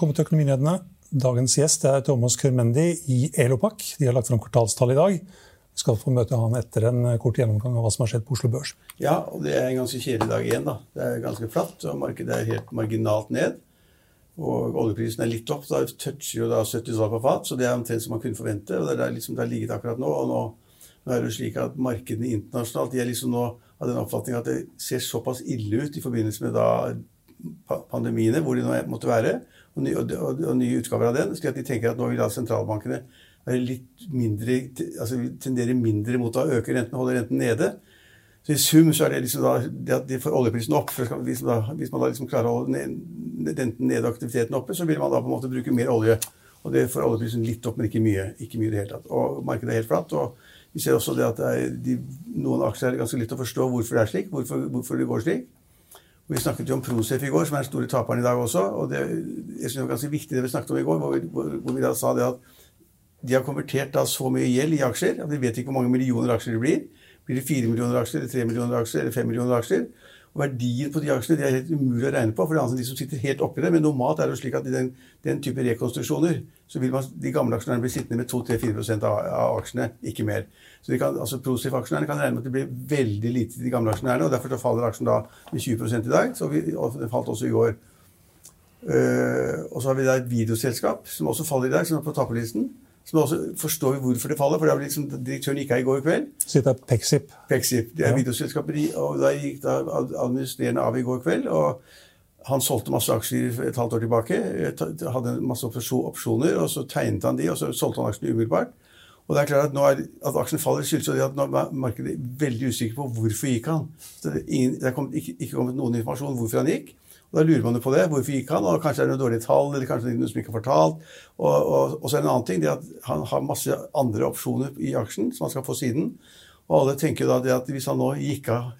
velkommen til Økonominyhetene. Dagens gjest er Thomas Kurmendi i Elopak. De har lagt fram kvartalstall i dag. Vi skal få møte han etter en kort gjennomgang av hva som har skjedd på Oslo Børs. Ja, og det er en ganske kjedelig dag igjen. da. Det er ganske flatt, og markedet er helt marginalt ned. Og oljeprisen er litt opp. Da toucher jo da 70 dollar på fat, så det er omtrent som man kunne forvente. og Det er der liksom det har ligget akkurat nå. og nå, nå er det jo slik at Markedene internasjonalt de er liksom nå av den oppfatning at det ser såpass ille ut i forbindelse med da pandemiene, hvor de nå måtte være, og, nye, og, og, og nye utgaver av den, slik at de tenker at nå vil da sentralbankene være litt mindre, altså tendere mindre mot å øke renten, holde renten nede. Så I sum så er det liksom da, det at de får oljeprisen opp. for liksom da, hvis man da liksom klarer å holde renten nede og aktiviteten oppe, så vil man da på en måte bruke mer olje. Og det får oljeprisen litt opp, men ikke mye. Ikke mye i det hele tatt. Og markedet er helt flatt. og Vi ser også det at det er de, noen aksjer er ganske lett å forstå hvorfor det er slik, hvorfor, hvorfor det går slik. Vi snakket jo om Prosef i går, som er den store taperen i dag også. og det, jeg synes det var ganske vigtigt det vi snakket om i går, hvor vi, hvor, vi da sa det at de har konvertert da så mye gjeld i aksjer at vi vet ikke hvor mange millioner aksjer det blir. Blir det 4 millioner aksjer, eller 3 millioner aksjer, eller 5 millioner aksjer? Og Verdien på de aksjene det er helt umulig å regne på, for det er altså de som sitter helt oppi det. Men normalt er det slik at i den, den type rekonstruksjoner så vil man, de gamle aksjonærene bli sittende med 2-4 av, av aksjene, ikke mer. Så de kan, altså Prosif-aksjonærene kan regne med at det blir veldig lite til de gamle aksjonærene. og Derfor faller aksjen da med 20% i dag, så vi, og den falt også i går. Uh, og så har vi da et videoselskap som også faller i dag, som er på taperlisten. Så nå forstår vi hvorfor det faller, for det var liksom direktøren gikk av i går kveld. Så det er Pexip. Pexip, Det er ja. videoselskapet. Og da gikk da administrerende av i går kveld. og han solgte masse aksjer et halvt år tilbake. Hadde masse opsjoner, og så tegnet han de, og så solgte han aksjene umiddelbart. Og det er klart At nå er, at aksjen faller, skyldes jo det at nå er markedet veldig usikker på hvorfor gikk han. Så det, ingen, det er kommet, ikke, ikke kommet noen informasjon om hvorfor han gikk. Da lurer man jo på det. Hvorfor gikk han? Og Kanskje er det noen dårlige tall, eller kanskje noe som ikke er fortalt. Og, og, og så er det en annen ting, det at han har masse andre opsjoner i aksjen som han skal få siden. Og alle tenker da det at hvis han nå gikk av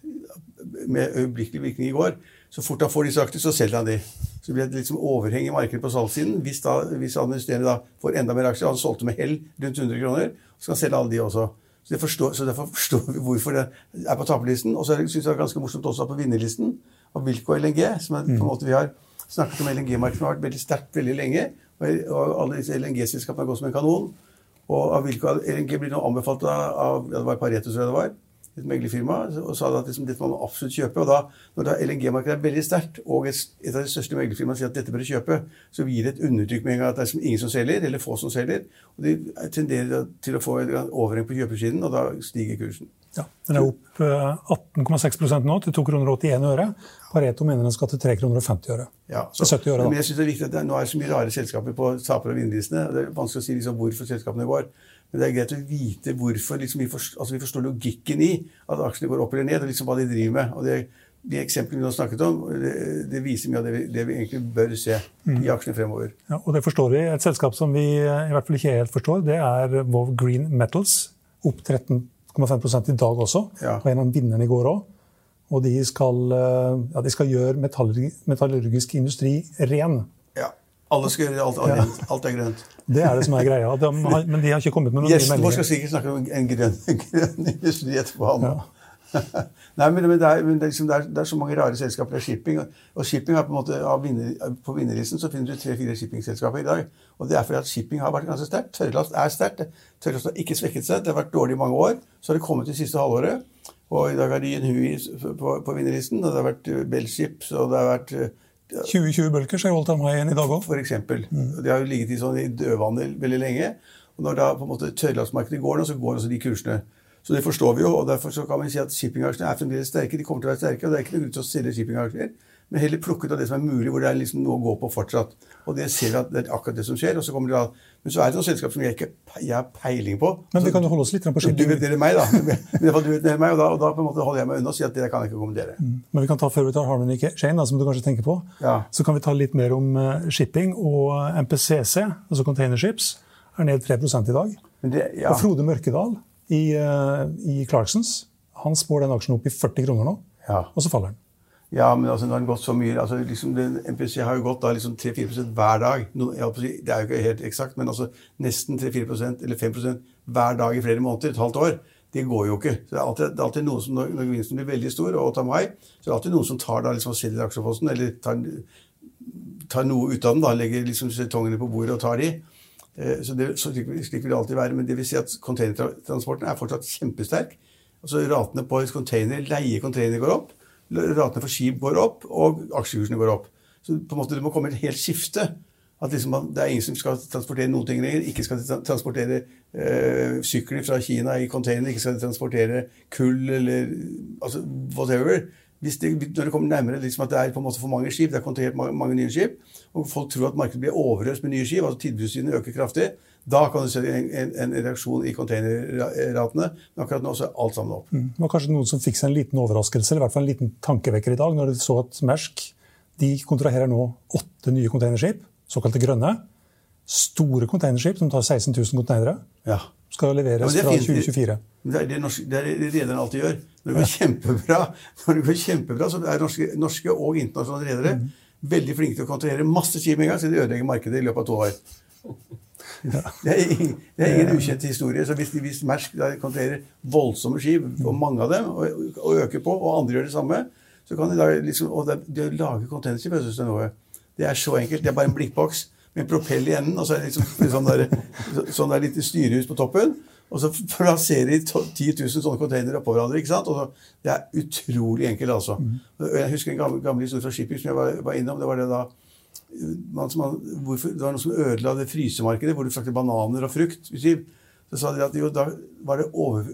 med øyeblikkelig virkning i går, så fort han får disse aktene, så selger han de. Så blir det liksom overheng i markedet på salgssiden. Hvis, da, hvis administrerende da får enda mer aksjer, han solgte med hell rundt 100 kroner, så skal han selge alle de også. Så, forstår, så derfor forstår vi hvorfor det er på taperlisten. Og så syns jeg det er ganske morsomt også på vinnerlisten av Wilco LNG, som er, på en mm. måte vi har snakket om LNG-markedet har vært veldig sterkt veldig lenge. Og alle disse LNG-selskapene har gått som en kanon. Og av Wilco LNG blir nå anbefalt av, ja, det var Pareto, tror jeg det var, et meglerfirma og sa at liksom, dette må man absolutt kjøpe. Og da, når LNG-markedet er veldig sterkt, og et, et av de største meglerfirmaene sier at dette bør du kjøpe, så gir det et undertrykk med en gang at det er ingen som selger, eller få som selger. Og de tenderer til å få en overheng på kjøpersiden, og da stiger kursen. Ja, Den er opp 18,6 eh, nå, til 2,81 kroner øre. Pareto mener den skal til 3,50 kroner øre. Ja, så, 70 øre, da. Men jeg synes det er viktig at det, nå er så mye rare selskaper på taper- og vinnerlistene. Det er vanskelig å si liksom hvorfor selskapene går. Men det er greit å vite hvorfor. Liksom, vi, forstår, altså, vi, forstår, logikken i at aksjene går opp eller ned, og liksom hva de driver med. Og det, de eksemplene vi nå snakket om, det, det viser mye av det vi, det vi, egentlig bør se mm. i aksjene fremover. Ja, og det forstår vi. Et selskap som vi i hvert fall ikke helt forstår, det er Vov Green Metals. Opp 13,5% i dag også. Ja. Og en av vinnerne i går òg. Og de skal, eh, ja, de skal gjøre metallurgisk industri ren. Alle skal gjøre alt, alt, alt er grønt. Det er det som er greia. De har, men de har ikke kommet med noen Gjesten vår skal sikkert snakke om en grønn, grønn industri etterpå. Ja. Nei, men, det, er, men det, er liksom, det, er, det, er, så mange rare selskaper. Det er shipping. Og shipping har på, en måte, vinner, på vinnerlisten så finner du tre-fire shippingselskaper i dag. Og det er fordi at shipping har vært ganske sterkt. Tørrlast er sterkt. Tørrlast har ikke svekket seg. Det har vært dårlig i mange år. Så har det kommet det siste halvåret. Og i dag har de en Hui på, på vinnerlisten. Og det har vært Bellships, og det har vært 2020 bølger så holdt han meg igjen i dag òg. F.eks. Mm. De har jo ligget i, sånn, i dødvannet veldig lenge. Og når da på en måte tørrlastmarkedet går nå, så går også de kursene. Så det forstår vi jo, og derfor så kan man si at shippingaksjene er fremdeles sterke. De kommer til å være sterke, og det er ikke noe grunn til å selge shippingaksjer. Men heller plukke ut av det som er mulig, hvor det er liksom noe å gå på fortsatt. Og det ser vi at det er akkurat det som skjer. og så kommer det da, Men så er det noen selskap som jeg ikke jeg har peiling på. Men vi kan jo holde oss litt på shipping. Du vet det er meg, da. Du vet det er meg, og da, og da på en måte holder jeg meg unna og sier at det kan jeg ikke kommentere. Mm. Men vi kan ta før vi tar Harmony Chain, da, som du kanskje tenker på, ja. så kan vi ta litt mer om uh, shipping. Og MPCC, altså containerships, er ned 3 i dag. Det, ja. Og Frode Mørkedal i, uh, i Clarksons han spår den aksjen opp i 40 kroner nå, ja. og så faller den. Ja, men altså, nå har gått så mye altså, liksom, den, MPC har jo gått da liksom 3-4 hver dag. No, si, det er jo ikke helt eksakt, men altså, nesten 3-4% eller 5% hver dag i flere måneder. Et halvt år. Det går jo ikke. Så det er alltid, det er alltid noen som, Når gevinsten blir veldig stor, og tar meg, så er det alltid noen som tar da liksom, selger aksjeposten, eller tar, tar, noe ut av den. da, Legger liksom setongene på bordet og tar de. Eh, så, det, så slik, slik vil det alltid være. Men det vil si at containertransporten er fortsatt kjempesterk. Altså Ratene på container, leie container går opp ratene for skip går opp, og aksjekursene går opp. Så på en måte det må komme et helt skifte. At liksom, Det er ingen som skal transportere noen ting lenger. Ikke skal transportere øh, sykler fra Kina i container. Ikke skal transportere kull eller altså whatever. Det, når det kommer nærmere liksom at det er på en måte for mange skip, det er kontrahert mange, mange, nye skip, og folk tror at markedet blir overøst med nye skip, altså tilbudssynet øker kraftig, da kan du se en, en, en reaksjon i containerratene. Men akkurat nå så er alt sammen opp. Mm. Det var kanskje noen som fikk seg en liten overraskelse, eller i hvert fall en liten tankevekker i dag, når de så at Mersk de kontraherer nå åtte nye containerskip, såkalte grønne. Store containerskip som tar 16 000 containere. Ja. Skal leveres ja, fra 2024. Det er det, norske, det, er det rederne alltid gjør. Når det går kjempebra, når det går kjempebra så er norske, norske og internasjonale redere mm. veldig flinke til å kontrollere masse skip med en gang, så de ødelegger markedet i løpet av to år. Ja. Det, er ingen, det, er ingen, ukjent historie. så Hvis, hvis Mersk kontrollerer voldsomme skip, og mange av dem, og, og, øker på, og andre gjør det samme så kan de da liksom, Og det, det å lage containerskip er noe, det er så enkelt. Det er bare en blikkboks med en propell i enden, og så er det liksom, sånn der, sånn der lite styrehus på toppen. Og så plasserer de 10 000 sånne containere oppå hverandre. ikke sant? Og så, det er utrolig enkelt, altså. Mm. Jeg husker en gammel, gammel historie fra Shipping som jeg var, var, innom. Det var det da man, man, hvorfor, det var noe som ødela det frysemarkedet, hvor du fraktet bananer og frukt. Så sa de at jo, da var det over,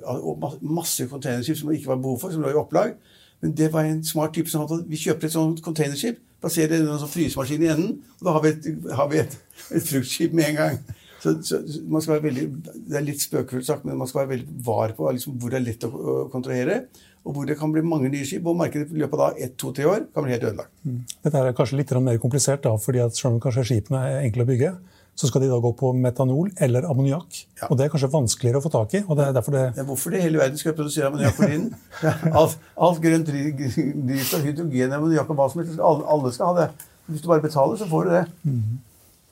masse containerskip som det ikke var behov for, som lå i opplag. Men det var en smart type som hadde vi kjøper et sånt containerskip, plasserer det i en sånn frysemaskin i enden, og da har vi et, har vi et, et fruktskip med en gang. Så, så, man skal være veldig, Det er litt spøkefullt sagt, men man skal være veldig var på liksom, hvor det er lett å, å kontrollere. Og hvor det kan bli mange nye skip. Og markedet i løpet av ett, to, tre år kan bli helt ødelagt. Mm. Dette er kanskje litt mer komplisert, da, fordi at selv om kanskje skipene er enkle å bygge, så skal de da gå på metanol eller ammoniakk. Ja. Og det er kanskje vanskeligere å få tak i. og det er derfor det... Ja, hvorfor det hele verden skal produsere ammoniakk for tiden? alt, alt grønt drivstoff, hydrogen, ammoniakk og hva som helst. Alle, alle, skal ha det. Hvis du bare betaler, så får du det. Mm.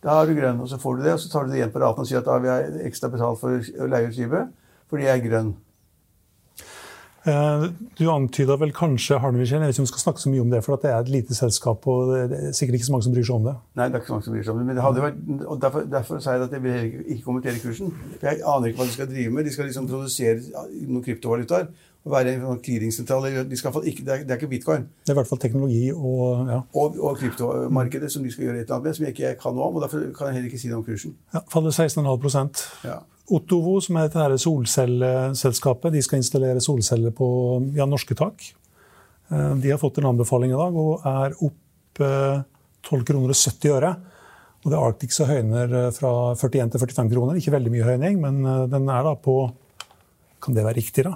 Da er du grønn, og så får du det, og så tar du det igjen på raten og sier at da har vi ekstra betalt for å leie ut skipet fordi jeg er grønn. Eh, du antyda vel kanskje Harnevichen, jeg vet ikke om vi skal snakke så mye om det, for det er et lite selskap, og det er sikkert ikke så mange som bryr seg om det. Nei, det er ikke så mange som bryr seg om det, men det hadde vært, og derfor, derfor sier jeg at jeg vil ikke kommentere kursen. For jeg aner ikke hva de skal drive med. De skal liksom produsere noen kryptovalutaer være en clearingsentral. De skal ikke, det, er, det er ikke bitcoin. Det er i hvert fall teknologi og ja. Og, og kryptomarkedet som de skal gjøre et eller annet med, som jeg ikke kan noe om. og Derfor kan jeg heller ikke si noe om kursen. Ja, Faller 16,5 ja. Ottovo, som er dette solcelleselskapet, de skal installere solceller på ja, norske tak. Eh, de har fått en anbefaling i dag og er opp 12 eh, kroner og 70 øre. Og det Arctic som høyner eh, fra 41 til 45 kroner. Ikke veldig mye høyning, men den er da på Kan det være riktig, da?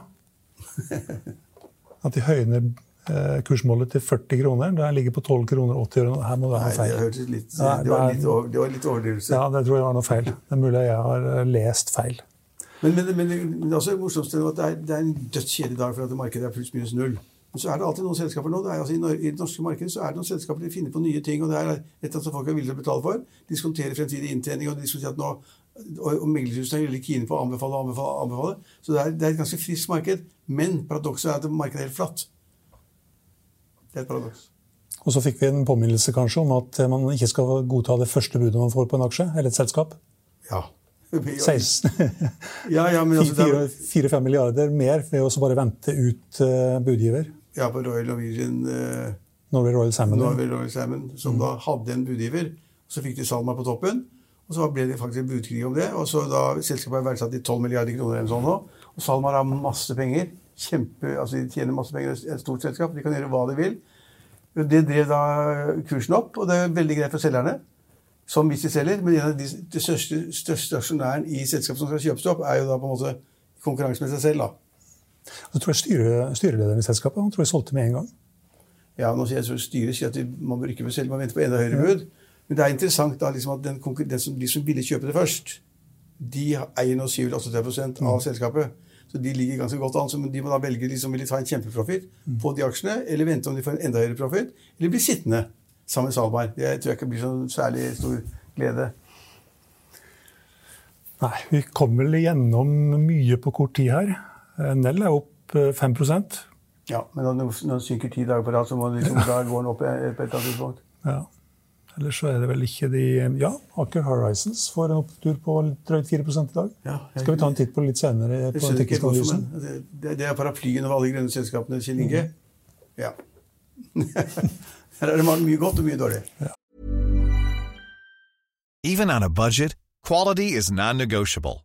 At de høyner Eh, kursmålet til 40 kroner. Det ligger på 12 kroner 80 øre. Her må det være feil. Nei, det, litt, det, var litt, over, det var litt overdrivelse. Ja, det tror jeg var noe feil. Det er mulig jeg har eh, lest feil. Men, men, men, men også det morsomste er at det er, det er en dødskjedelig dag for at markedet er pluss minus null. Men så er det alltid noen selskaper nå. Det er, altså, i, det norske markedet så er det noen selskaper som finner på nye ting. og Det er et eller annet som folk er villige til å betale for. Diskontere fremtidig inntjening. og diskutere at nå og, meglingshusene er veldig kine på å anbefale og anbefale, anbefale. Så det er, det er et ganske friskt marked. Men paradokset er at markedet er helt flatt. Det er et paradoks. Og så fikk vi en påminnelse kanskje om at man ikke skal godta det første budet man får på en aksje eller et selskap. Ja. 16. ja, ja, altså, 4-5 milliarder mer ved å bare vente ut uh, budgiver. Ja, på Royal Norwegian uh, Norway Royal Salmon. Norway Royal Salmon som mm. da hadde en budgiver. Så fikk de SalMar på toppen. Og så ble det faktisk en budkrig om det. Og så da Selskapet er verdsatt i 12 milliarder kroner eller sånn nå. Og SalMar har masse penger kjempe, altså De tjener masse penger, et stort selskap. De kan gjøre hva de vil. Det drev da kursen opp, og det er veldig greit for selgerne. Som hvis de selger. Men en av de, de største, største aksjonæren i selskapet som skal kjøpes opp, er jo da på en måte i konkurranse med seg selv. da. Så tror jeg styre, Styrelederen i selskapet han tror jeg solgte med en gang. Ja, nå sier jeg Styret sier at man bør ikke selge, man venter på enda høyere bud. Men det er interessant da, liksom at den, den som, de som ville kjøpe det først, de eier nå 7-38 av mm. selskapet. Så de ligger ganske godt an. Så de må da velge liksom, vil de ta en kjempeprofitt mm. på de aksjene, eller vente om de får en enda høyere profitt, eller bli sittende sammen med Salberg. Det tror jeg ikke blir sånn særlig stor glede. Nei, vi kommer vel igjennom mye på kort tid her. Nell er opp 5 eh, Ja, men når den synker ti dager på rad, så må den liksom, da går den opp på et eller annet tidspunkt. Ja. Eller så er det vel ikke de Ja, Aker Horizons får en opptur på drøyt 4 i dag. Ja, jeg, Skal vi ta en titt på det litt senere? på teknisk analyse? Det, det, er paraplyen over alle grønne selskapene, Kjell Inge. Mm. Ja. Her er det mye godt og mye dårlig. Ja. Even on a budget, quality is non-negotiable.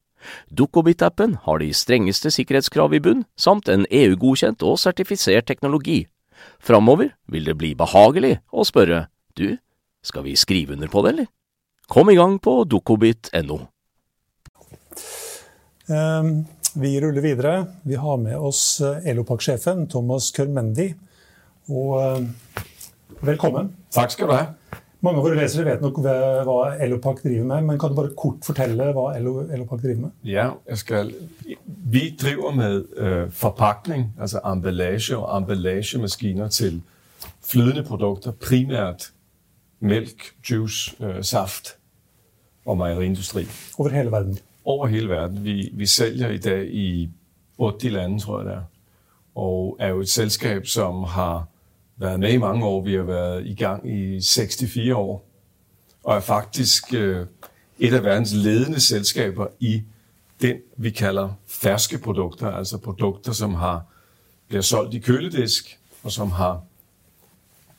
Dukkobit-appen har de strengeste sikkerhetskrav i bunn, samt en EU-godkjent og sertifisert teknologi. Framover vil det bli behagelig å spørre du, skal vi skrive under på det, eller? Kom i gang på dukkobit.no. Um, vi ruller videre. Vi har med oss eh, Elopak-sjefen Thomas Kørmendi. Og uh, Velkommen. Takk skal du ha. Mange av våre lesere vet nok hva Elopak driver med, men kan du bare kort fortelle hva Elopak driver med? Ja, jeg skal. Vi driver med øh, forpakning, altså emballasje og emballasjemaskiner til flydende produkter, primært melk, juice, øh, saft og mejeriindustri. Over hele verden? Over hele verden. Vi, vi sælger i dag i 80 lande, tror jeg det er, og er jo et selskab, som har været med i mange år. Vi har været i gang i 64 år, og er faktisk øh, et af verdens ledende selskaber i den, vi kalder ferske produkter, altså produkter, som har bliver solgt i køledisk, og som har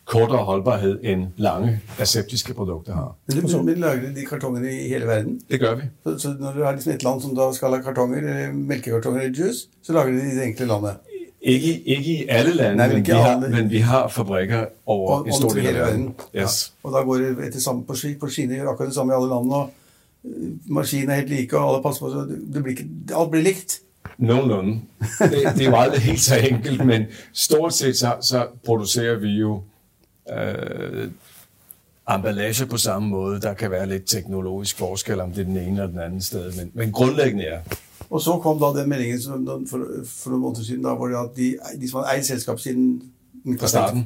kortere holdbarhed end lange aseptiske produkter har. Men du, men lager de kartongene i hele verden? Det gør vi. Så, så når du har liksom et land som da skal ha kartonger, eller melkekartonger eller juice, så lager de det i det enkelte landet? Ikke, ikke i alle lande, Nei, men, vi har, men vi har fabrikker over og, en stor del av verden. Yes. Ja. Og da går det etter samme på, på skinner, gjør akkurat det samme i alle landene. og uh, Maskinene er helt like, og alle passer på, så det blir ikke, alt blir likt. Noenlunde. Det, det er jo aldri helt så enkelt, men stort sett så, så produserer vi jo øh, emballasje på samme måte. Der kan være litt teknologisk forskel om det er den ene eller den anden sted, men, men grundlæggende er og så kom da den meldingen som, for, for, noen måneder siden, da, hvor det at de, de som hadde eid selskap siden midten,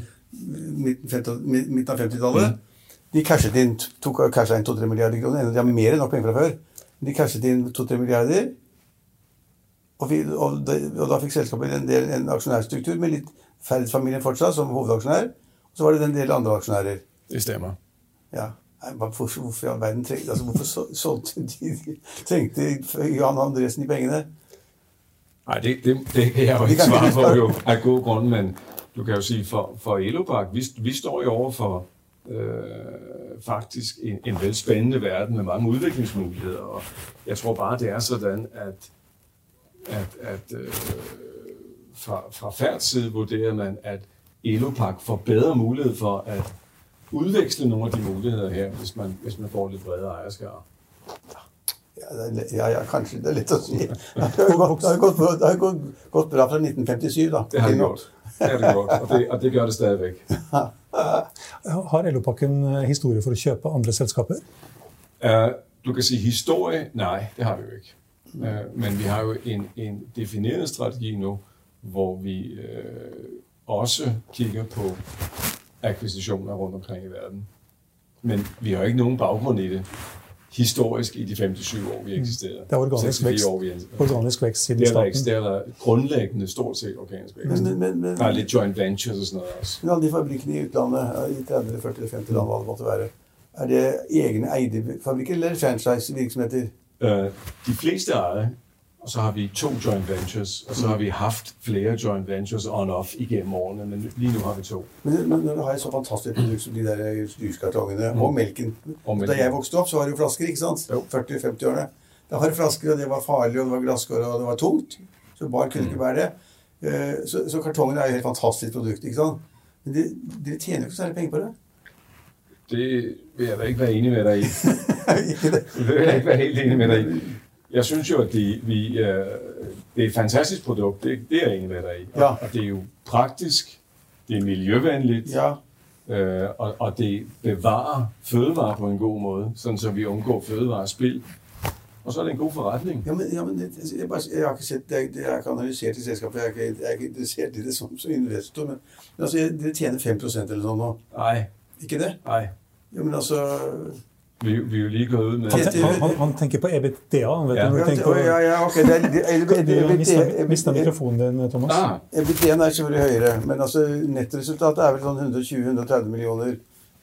midten av 50-tallet, mm. de cashet inn tok cashet inn 2-3 milliarder kroner. De har mer enn nok penger fra før. De cashet inn 2-3 milliarder. Og, vi, og, de, og, da fikk selskapet en, del, en aksjonærstruktur med litt Ferdis-familien fortsatt som hovedaksjonær. Og så var det en del andre aksjonærer. Det stemmer. Ja. Hvorfor, hvorfor i all verden trengte, altså, hvorfor solgte de, trengte Johan Andresen de pengene? Nej, det, det, det kan jeg jo ikke svare på jo, af god grund, men du kan jo sige, for, for Elopak, vi, vi står jo over for øh, faktisk en, en velspændende verden med mange udviklingsmuligheder, og jeg tror bare, det er sådan, at at, at øh, fra, fra færds side vurderer man, at Elopak får bedre mulighed for at udveksle nogle af de muligheder her, hvis man, hvis man får lidt bredere ejerskab. Ja, det ja, ja, kanskje det er lett å si. Det har jo gått, har gått, gått, gått bra fra 1957, da. Det har det gjort. Det har det gjort, og det, og det gør det stadigvæk. Har Elopakken eh, historie for å kjøpe andre selskaper? Uh, du kan sige historie, nej, det har vi jo ikke. Uh, men vi har jo en, en defineret strategi nu, hvor vi uh, også kigger på akquisitioner rundt omkring i verden. Men vi har ikke nogen baggrund i det historisk i de 57 år, vi eksisterede. Det er organisk vækst, år, vi organisk vækst siden det er der ikke. Det er der grundlæggende stort set organisk vækst. Men, men, men, der er lidt joint ventures og sådan noget også. Men alle de fabrikkene i utlandet, i 30, 40, 50 land, hvad det måtte være, er det egne eide fabrikker eller franchise-virksomheter? Uh, de fleste ejer og så har vi to joint ventures, og så har vi haft flere joint ventures on-off igennem årene, men lige nu har vi to. Men, men når du har et så fantastisk produkt som de der styrkartongene, mm. og melken og melken. Da jeg vokste opp, så var det jo flasker, ikke sant? 40-50-årene. Da var det flasker, og det var farlig, og det var glasskår, og det var tungt. Så bar kunne ikke bære det. Eh, så, så kartongen er jo et helt fantastisk produkt, ikke sant? Men dere tjener jo ikke særlig penger på det. Det vil jeg da ikke være enig med dig i. det vil jeg ikke være helt enig med dig i. Jeg synes jo, at det, vi, uh, det er et fantastisk produkt. Det, det er jeg enig med dig i. Ja. Og det er jo praktisk, det er miljøvenligt, ja. uh, og, og det bevarer fødevarer på en god måde, sådan så vi undgår fødevarespil. Og så er det en god forretning. Ja, men, ja, men det, jeg, bare, jeg har sett det, det er ikke analysert i selskapet, jeg ikke, jeg er ikke interessert i det som, som investor, men, men altså, det tjener 5% eller sånn nå. Nej. Ikke det? Nej. Ja, men altså, vi, vi er jo lige gået ud med... Han, han, han tænker på EBITDA. Han vet ja. du, tenker på... ja, ja, ok. Det er, det, det, Mista mikrofonen din, Thomas. Ah. EBITDA-en er selvfølgelig høyere, men altså, nettresultatet er vel sånn 120-130 millioner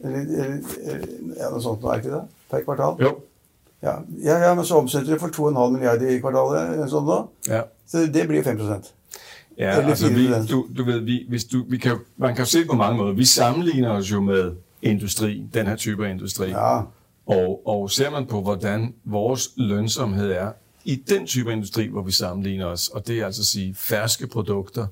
eller, eller, ja, noe sånt, er ikke det? Per kvartal? Jo. Ja, ja, ja men så omsetter det for 2,5 milliarder i kvartalet, sånn da. Ja. Så det blir 5 Ja, altså vi, du, du ved, vi, hvis du, vi kan, man kan se på mange måder. Vi sammenligner os jo med industri, den her type af industri. Ja. Og, og ser man på, hvordan vores lønsomhed er i den type industri, hvor vi sammenligner os, og det er altså at sige ferske produkter,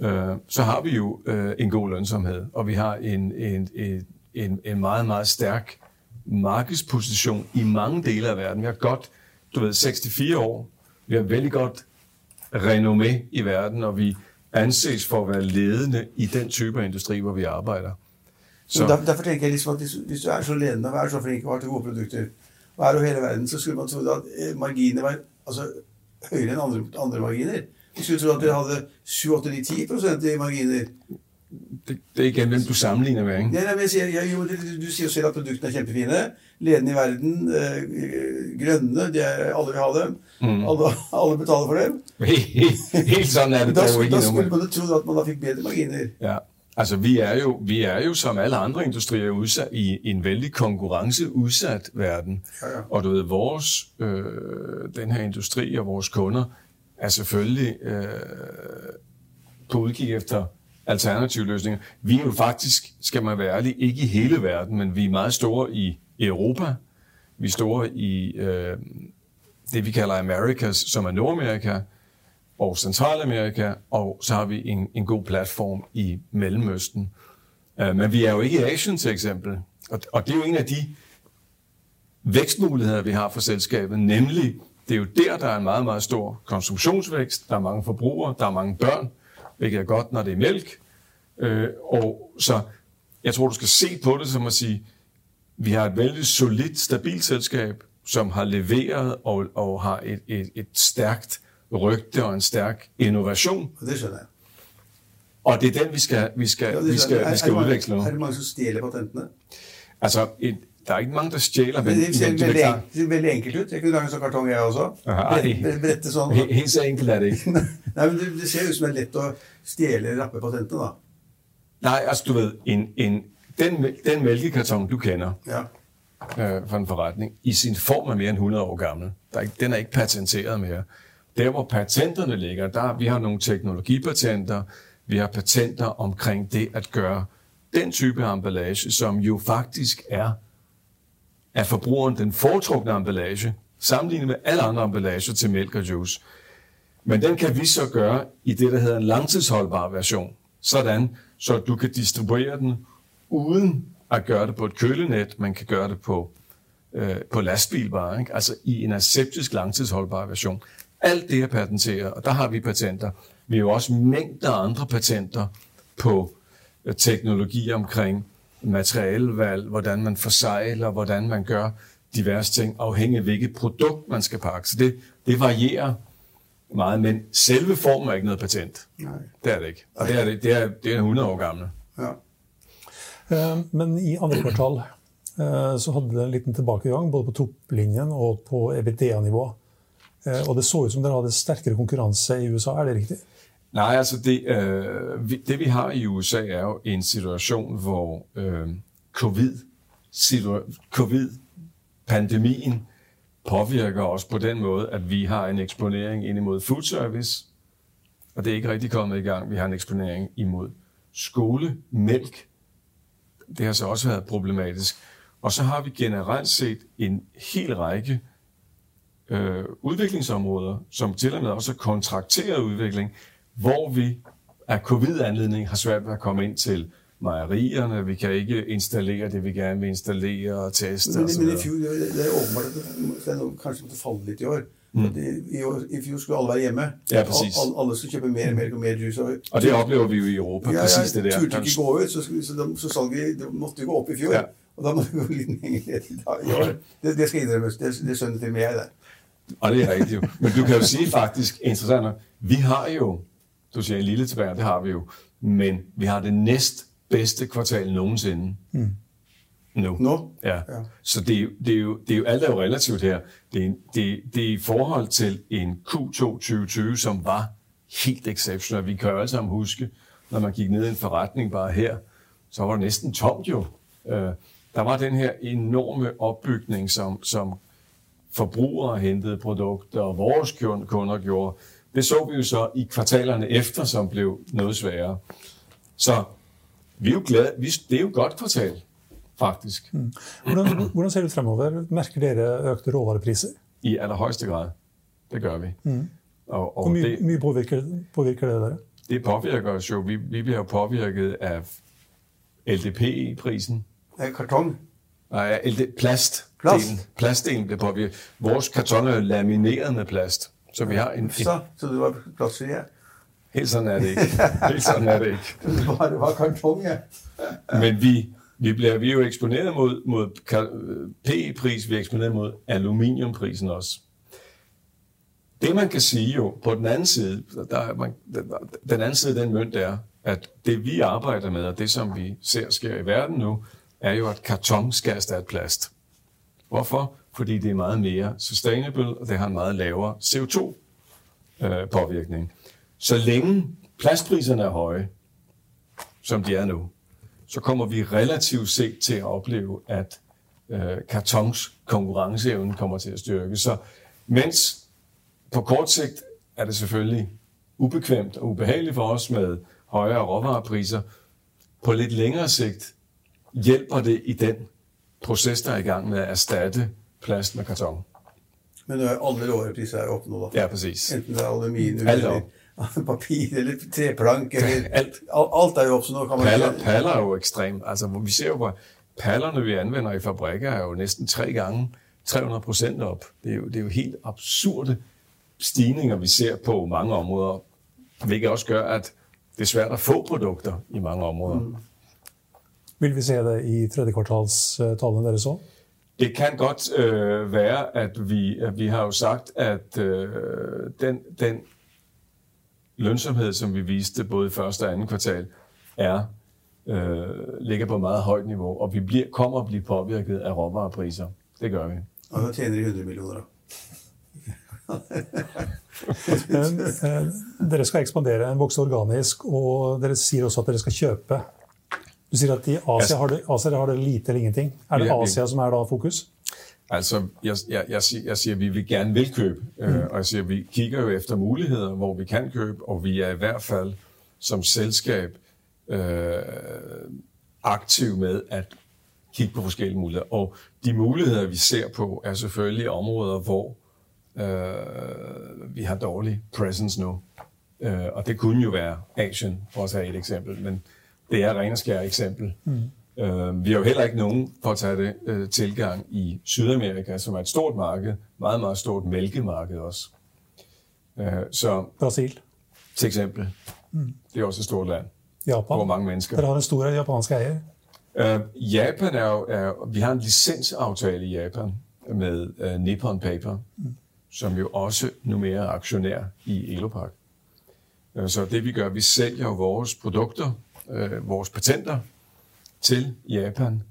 øh, så har vi jo øh, en god lønsomhed, og vi har en, en, en, en, en meget, meget stærk markedsposition i mange dele af verden. Vi har godt, du ved, 64 år. Vi har veldig godt renommé i verden, og vi anses for at være ledende i den type af industri, hvor vi arbejder. Så. Der, derfor tenker jeg liksom at hvis, hvis, du er så ledende og er så flink og har til gode produkter, og er over hele verden, så skulle man tro at eh, marginene var altså, høyere enn andre, andre marginer. Vi skulle tro at dere hadde 7-8-10 i marginer. Det, det er igen hvem du sammenligner med, ikke? Ja, nej, men jeg siger, jeg, jo, det, du sier jo selv at produktene er kjempefine. Ledende i verden. Øh, grønne. De er, alle vil ha dem. Mm. Alle, alle betaler for dem. Helt sånn er det da, da skulle man jo tro at man da fikk bedre marginer. Ja. Altså, vi er, jo, vi er jo som alle andre industrier udsat i en vældig konkurrenceudsat verden. Ja, ja. Og du ved, vores, øh, den her industri og vores kunder er selvfølgelig øh, på udkig efter alternative løsninger. Vi er jo faktisk, skal man være ærlig, ikke i hele verden, men vi er meget store i Europa. Vi er store i øh, det, vi kalder Americas, som er Nordamerika og Centralamerika, og så har vi en, en god platform i Mellemøsten. Øh, men vi er jo ikke i Asien til eksempel, og, og det er jo en af de vækstmuligheder, vi har for selskabet, nemlig det er jo der, der er en meget, meget stor konsumtionsvækst, der er mange forbrugere, der er mange børn, hvilket er godt, når det er mælk. Øh, og så jeg tror, du skal se på det som at sige, vi har et vældig solidt, stabilt selskab, som har leveret og, og har et, et, et stærkt rygte og en stærk innovation. Og det skjønner jeg. Og det er den, vi skal, vi skal, ja, vi skal, vi skal udveksle nu. Er det mange, som stjæler patentene? Altså, et, der er ikke mange, der stjæler. Men det ser veldig, det ser veldig enkelt ut. Jeg kunne lage en sånn kartong, jeg også. Brette sånn. Helt så enkelt er det ikke. Nei, men det, det ser ut som det er lett å stjæle rappe patentene, da. Nej, altså du ved, en, en, den, den mælkekarton, du kender, ja. øh, fra en forretning, i sin form er mere end 100 år gammel. Der er ikke, den er ikke patenteret mere. Der, hvor patenterne ligger, der vi har nogle teknologipatenter, vi har patenter omkring det at gøre den type emballage, som jo faktisk er af forbrugeren den foretrukne emballage, sammenlignet med alle andre emballager til mælk og juice. Men den kan vi så gøre i det, der hedder en langtidsholdbar version. Sådan, så du kan distribuere den uden at gøre det på et kølenet. Man kan gøre det på, øh, på lastbil bare, ikke? altså i en aseptisk langtidsholdbar version. Alt det er patenteret, og der har vi patenter. Vi har jo også mængder af andre patenter på øh, teknologi omkring materialevalg, hvordan man forsejler, hvordan man gør diverse ting, afhængig af hvilket produkt man skal pakke. Så det, det varierer meget, men selve formen er ikke noget patent. Nej. Det er det ikke. Og det er, det, det er, det er 100 år gamle. Ja. Uh, men i andre kvartal uh, så hadde det en liten tilbakegang, både på topplinjen og på EBITDA-nivå. Eh, og det så ut som dere hadde sterkere konkurranse i USA, er det riktig? Nej, altså det, øh, vi, det vi har i USA er jo en situation, hvor øh, COVID, situa- covid-pandemien påvirker os på den måde, at vi har en eksponering ind imod food service, og det er ikke rigtig kommet i gang. Vi har en eksponering imod skolemælk. Det har så også været problematisk. Og så har vi generelt set en hel række øh, udviklingsområder, som til og med også er kontrakteret udvikling, hvor vi af covid-anledning har svært ved at komme ind til mejerierne, vi kan ikke installere det, vi gerne vil installere og teste men, men i fjor, det er åbenbart at det er kanskje måtte falle litt i år. Mm. I, I fjor skulle alle være hjemme. Ja, præcis. Alle, alle skulle kjøpe mer melk og mer juice. Og, og det oplever vi jo i Europa, ja, præcis det der. Ja, turte ikke gå ut, så, så, så, så salget det måtte gå opp i fjor. Ja. Og da må det gå litt lenger i år. Det, det skal innrømmes. Det, det skjønner til meg, det. Og det er rigtigt jo. Men du kan jo sige faktisk, interessant vi har jo, du siger en lille tilbage, det har vi jo, men vi har det næst bedste kvartal nogensinde. Mm. Nu. No. Ja. ja. Så det, det, er jo, det er jo alt er jo relativt her. Det, det, det er i forhold til en Q2 2020, som var helt exceptionelt. Vi kan jo alle sammen huske, når man gik ned i en forretning bare her, så var det næsten tomt jo. Øh, der var den her enorme opbygning, som, som forbrugere hentede produkter, og vores kunder gjorde. Det så vi jo så i kvartalerne efter, som blev noget sværere. Så vi er jo glade. Det er jo et godt kvartal, faktisk. Mm. Hvordan, hvordan ser det fremover? Merker dere økte råvarepriser? I allerhøjeste grad. Det gør vi. Mm. Og, og Hvor mye, det, mye påvirker, påvirker det dere? Det påvirker os jo. Vi, vi bliver påvirket af LDP-prisen. Af karton? Nej, LD, plast. Plast? Plastdelen bliver påvirket. Vores karton er lamineret med plast. Så vi har en... Så, så det var ja. Helt sådan er det ikke. Helt sådan er det ikke. det var, det var karton, ja. Men vi, vi, bliver, vi er jo eksponeret mod, mod PE-pris, vi er eksponeret mod aluminiumprisen også. Det man kan sige jo, på den anden side, der, man, den anden side af den mønt er, at det vi arbejder med, og det som vi ser sker i verden nu, er jo, at karton skal erstatte plast. Hvorfor? Fordi det er meget mere sustainable, og det har en meget lavere CO2-påvirkning. Øh, så længe plastpriserne er høje, som de er nu, så kommer vi relativt set til at opleve, at øh, kartons konkurrenceevne kommer til at styrke. Så mens på kort sigt er det selvfølgelig ubekvemt og ubehageligt for os med højere råvarepriser, på lidt længere sigt hjælper det i den proces, der er i gang med at erstatte plast med karton. Men alle råvarepriser er oppe nu, da? Ja, præcis. Enten det er aluminium eller papir eller treplank eller alt, alt er jo også noget. Kan man paller, paller er jo ekstremt. Altså, vi ser jo, hvor pallerne, vi anvender i fabrikker, er jo næsten tre gange 300 procent op. Det er, jo, det er jo helt absurde stigninger, vi ser på mange områder, hvilket også gør, at det er svært at få produkter i mange områder. Mm. Vil vi se det i tredje kvartalstallene dere så? Det kan godt øh, være, at vi, at vi har jo sagt, at øh, den, den lønsomhed, som vi viste både i første og anden kvartal, er øh, ligger på et meget højt niveau, og vi bliver, kommer at blive påvirket af råvarepriser. Det gør vi. Og så tjener de 100 millioner. dere skal ekspandere, vokse organisk, og dere sier også at dere skal kjøpe. Du sier at i Asia har det, Asia har det lite eller ingenting. Er det Asia som er da fokus? Altså, jeg, jeg, jeg, siger, jeg siger, at vi vil gerne vil købe, øh, mm. og jeg siger, vi kigger jo efter muligheder, hvor vi kan købe, og vi er i hvert fald som selskab øh, aktiv med at kigge på forskellige muligheder. Og de muligheder, vi ser på, er selvfølgelig områder, hvor Øh, vi har dårlig presence nu. Øh, og det kunne jo være Asien, for at tage et eksempel, men det er ren og skær eksempel. Mm. Øh, vi har jo heller ikke nogen, for at tage det, øh, tilgang i Sydamerika, som er et stort marked, meget, meget stort mælkemarked også. Øh, så, Brasil. Til eksempel. Mm. Det er også et stort land. Japan. Hvor mange mennesker. Der har en stor japansk ejer. Uh, Japan er jo, er, vi har en licensaftale i Japan med uh, Nippon Paper, mm. som jo også nummer er aktionær i Elopak. Uh, så det vi gør, vi sælger vores produkter, uh, vores patenter til Japan,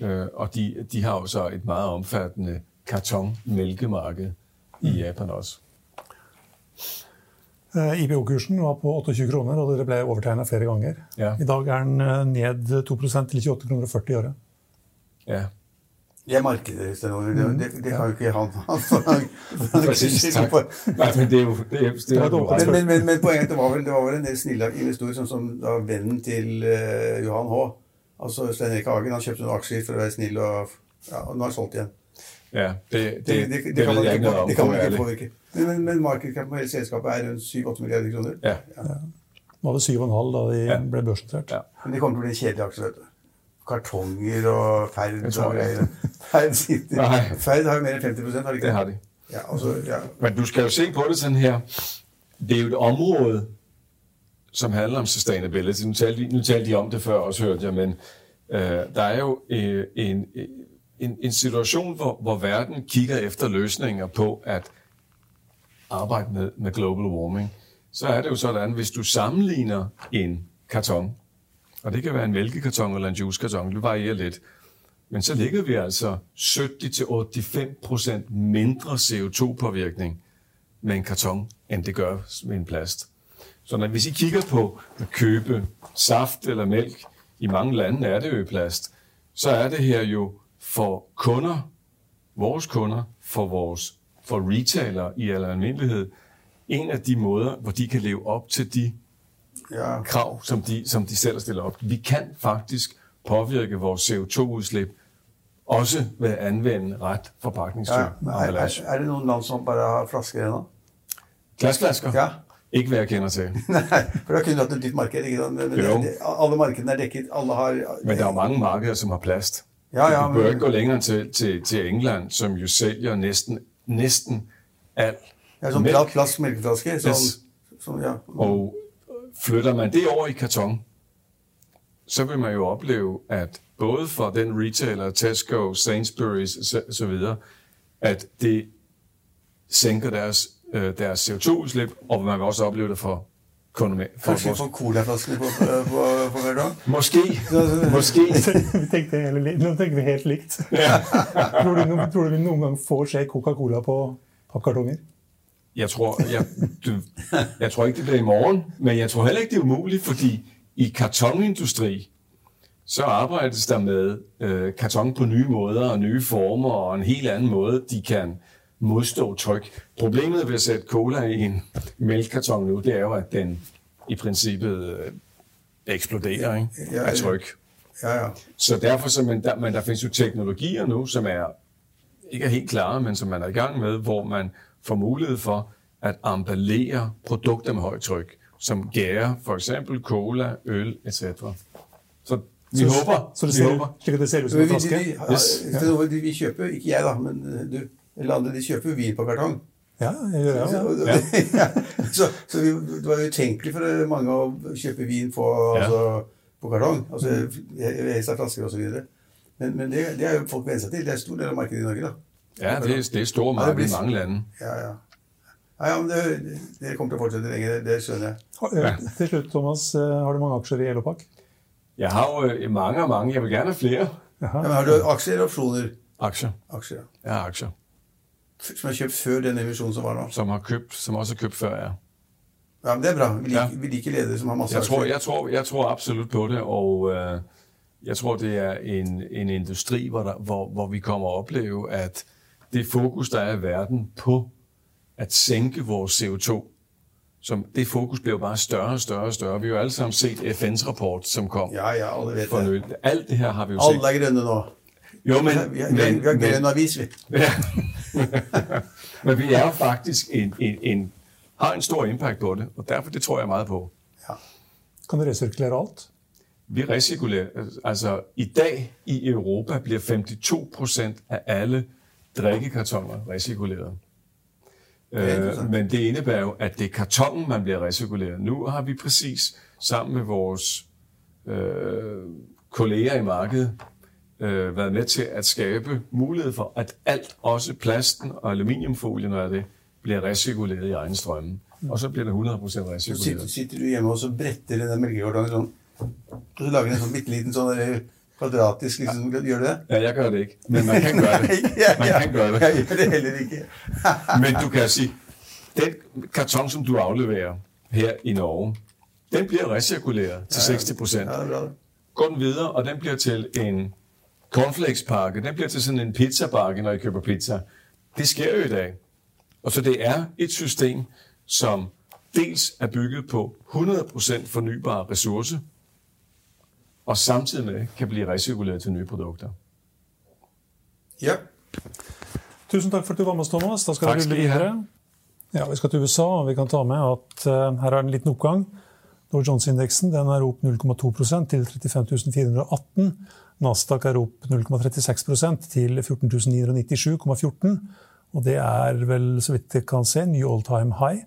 uh, og de, de har jo så et meget omfattende karton-mælkemarked mm. i Japan også. Eh, IPO-kursen var på 28 kroner, og dere ble overtegna flere ganger. Ja. I dag er den eh, ned 2% til 28 kroner 40 i året. Ja. Det er markedet, Stenover. Det, det, det har jo ikke han. Præcis, tak. Nej, men det er jo... Det er, det er jo men, men, men, men poenget det var vel, det var vel en del snille investorer, som, som da vennen til uh, Johan H., altså Stein Erik Hagen, han kjøpte noen aksjer for å være snill, og, ja, og nå har han solgt igjen. Ja, det, det, det, det, det, kan man ikke, det kan man ikke påvirke. Men, men, men markedet på hele selskapet er rundt 7-8 milliarder kroner. Ja. ja. Var det 7,5 da de ja. ble børsnotert? Ja. Men det kommer til å bli kjedelige aksjer. vet du. Kartonger og Ferd og. Ferd, Ferd har jo mer enn 50 har de ikke det? har de. Ja, altså, ja. Men du skal jo se på det sådan her. Det er jo et område, som handler om sustainability. Nu talte, nu talte de om det før, også hørte jeg, men øh, der er jo øh, en, en, en situation, hvor, hvor verden kigger efter løsninger på at arbejde med, med global warming. Så er det jo sådan, hvis du sammenligner en karton, og det kan være en mælkekarton eller en juicekarton, det varierer lidt, men så ligger vi altså 70-85% mindre CO2-påvirkning med en karton, end det gør med en plast. Så når, hvis I kigger på at købe saft eller mælk, i mange lande er det jo i plast, så er det her jo for kunder, vores kunder, for vores for retailer i al almindelighed, en af de måder, hvor de kan leve op til de ja. krav, som de, som de selv stiller op. Vi kan faktisk påvirke vores CO2-udslip, også ved at anvende ret forpakningstype. Ja, er, er, er det nogle land, som bare har flasker ennå? Glasflasker? Ja. Ikke hvad jeg kender til. Nej, for da kunne hatt et nytt marked. ikke? Men, det, det, alle markedene er dekket. Alle har... Men der er jo mange markeder, som har plast. Ja, ja, du bør ikke gå længere til, til, til England, som jo sælger næsten, næsten alt. Ja, som mælk. plast mælkeflaske. Som, yes. som, ja. Og flytter man det over i karton, så vil man jo opleve, at både for den retailer, Tesco, Sainsbury's osv., at det sænker deres, øh, deres CO2-udslip, og man vil også opleve det for For Kanskje vi får colaflaskene på, på, på, på hver dag? Måske. Måske. vi tenkte hele, nå tenker vi helt likt. Ja. tror, du, tror, du, vi noen gang får se Coca-Cola på pappkartonger? Jeg tror, jeg, du, jeg tror ikke, det bliver i morgen, men jeg tror heller ikke, det er umuligt, fordi i kartonindustri, så arbejdes der med øh, karton på nye måder og nye former og en helt anden måde, de kan modstå tryk. Problemet ved at sætte cola i en mælkekarton nu, det er jo, at den i princippet øh, eksploderer ikke? Ja, ja, af tryk. Ja, ja. Så derfor, så, men, der, men der findes jo teknologier nu, som er ikke er helt klare, men som man er i gang med, hvor man får mulighed for at emballere produkter med højt tryk, som gærer for eksempel cola, øl, etc. Så vi så, håber. Så det ser, håber. Slik det ser ut som en flaske? Vi, vi, yes. vi, vi kjøper, ikke jeg da, men øh, du, eller andre, de kjøper vin på kartong. Ja, jeg gjør det. Ja. ja. så, så vi, det var utenkelig for mange å kjøpe vin på, ja. altså, på kartong. Altså, helst av flasker osv. Men, men det, det er jo folk venner seg til. Det er stor del av markedet i Norge. da. Ja, det, er, det er store marked ja, i mange lande. Ja, ja. Ja, ja men det, det kommer til å fortsette lenge, det, det skjønner jeg. Ja. Til slutt, Thomas, eh, har du mange aksjer i Elopak? Jeg har jo eh, mange og mange. Jeg vil gerne ha flere. Ja, men har du aksjer eller opsjoner? Aksjer. Aksjer, ja. Ja, aksjer. Som har kjøpt før den emisjonen som var nå? Som, har købt, som også har købt før, ja. Ja, men Det er bra. Vi liker, ja. vi liker ledere som har masse jeg tror, jeg tror, jeg tror absolut på det, og øh, jeg tror, det er en, en industri, hvor, der, hvor, hvor vi kommer at opleve, at det fokus, der er i verden på at sænke vores CO2, som det fokus bliver bare større og større og større. Vi har jo alle sammen set FN's rapport, som kom ja, ja, alle for det. Alt det her har vi jo set. Alle grønne nå. Jo, men... Vi har, vi har, vi har grønn avis, vi. Ja. Men vi er faktisk en, en, en, har en stor impact på det, og derfor det tror jeg meget på. Ja. Kan du resirkulere alt? Vi recirkulerer, altså i dag i Europa bliver 52 procent af alle drikkekartoner recirkuleret. Øh, men det indebærer jo, at det er kartongen, man bliver recirkuleret. Nu har vi præcis sammen med vores øh, kolleger i markedet øh, været med til at skabe mulighed for, at alt, også plasten og aluminiumfolien og det, bliver recirkuleret i egen strømme. Og så bliver det 100% recirkuleret. Så sitter, sitter du hjemme og så bretter den der mælkekartongen sånn, og så lager en sånn bitte liten sånn kvadratisk liksom, Gjør du det? Ja, jeg gør det ikke, men man kan gøre det. Man kan gøre det. Jeg gjør det heller ikke. men du kan sige, den karton, som du afleverer her i Norge, den bliver recirkuleret til 60 procent. Ja, Går den videre, og den bliver til en cornflakespakke, den bliver til sådan en pizzabakke, når I køber pizza. Det sker jo i dag. Og så det er et system, som dels er bygget på 100% fornybare ressourcer, og samtidig med kan blive recirkuleret til nye produkter. Ja. Tusen takk for at du var med oss, Thomas. Da skal vi rulle videre. Ja, Vi skal til USA, og vi kan ta med at uh, her er en liten oppgang. Dow Jones-indeksen den er opp 0,2% til 35 418. Nasdaq er opp 0,36% til 14 Og det er vel, så vidt jeg kan se, ny all time high.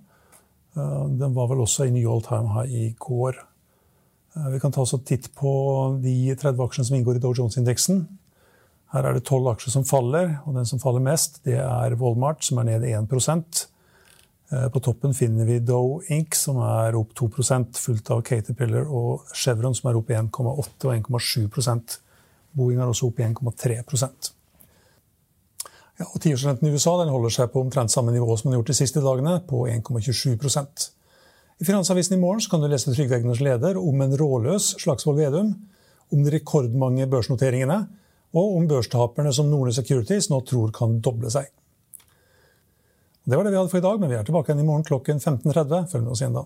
Uh, den var vel også i ny all time high i går. Eh, vi kan ta oss en titt på de 30 aksjene som inngår i Dow Jones-indeksen. Her er det tolv aksjer som faller, og den som faller mest, det er Walmart, som er ned 1 eh, på toppen finner vi Dow Inc., som er opp 2% fulgt av Caterpillar og Chevron, som er opp 1,8 og 1,7% Boeing er også opp 1,3 ja, og Tiårsrenten i USA den holder seg på omtrent samme nivå som den har gjort de siste dagene, på 1,27 i Finansavisen i morgen kan du lese Trygve Egners leder om en råløs Slagsvold Vedum, om de rekordmange børsnoteringene, og om børstaperne som Nordnes Securities nå tror kan doble seg. Det var det vi hadde for i dag, men vi er tilbake igjen i morgen klokken 15.30. Følg med oss igjen da.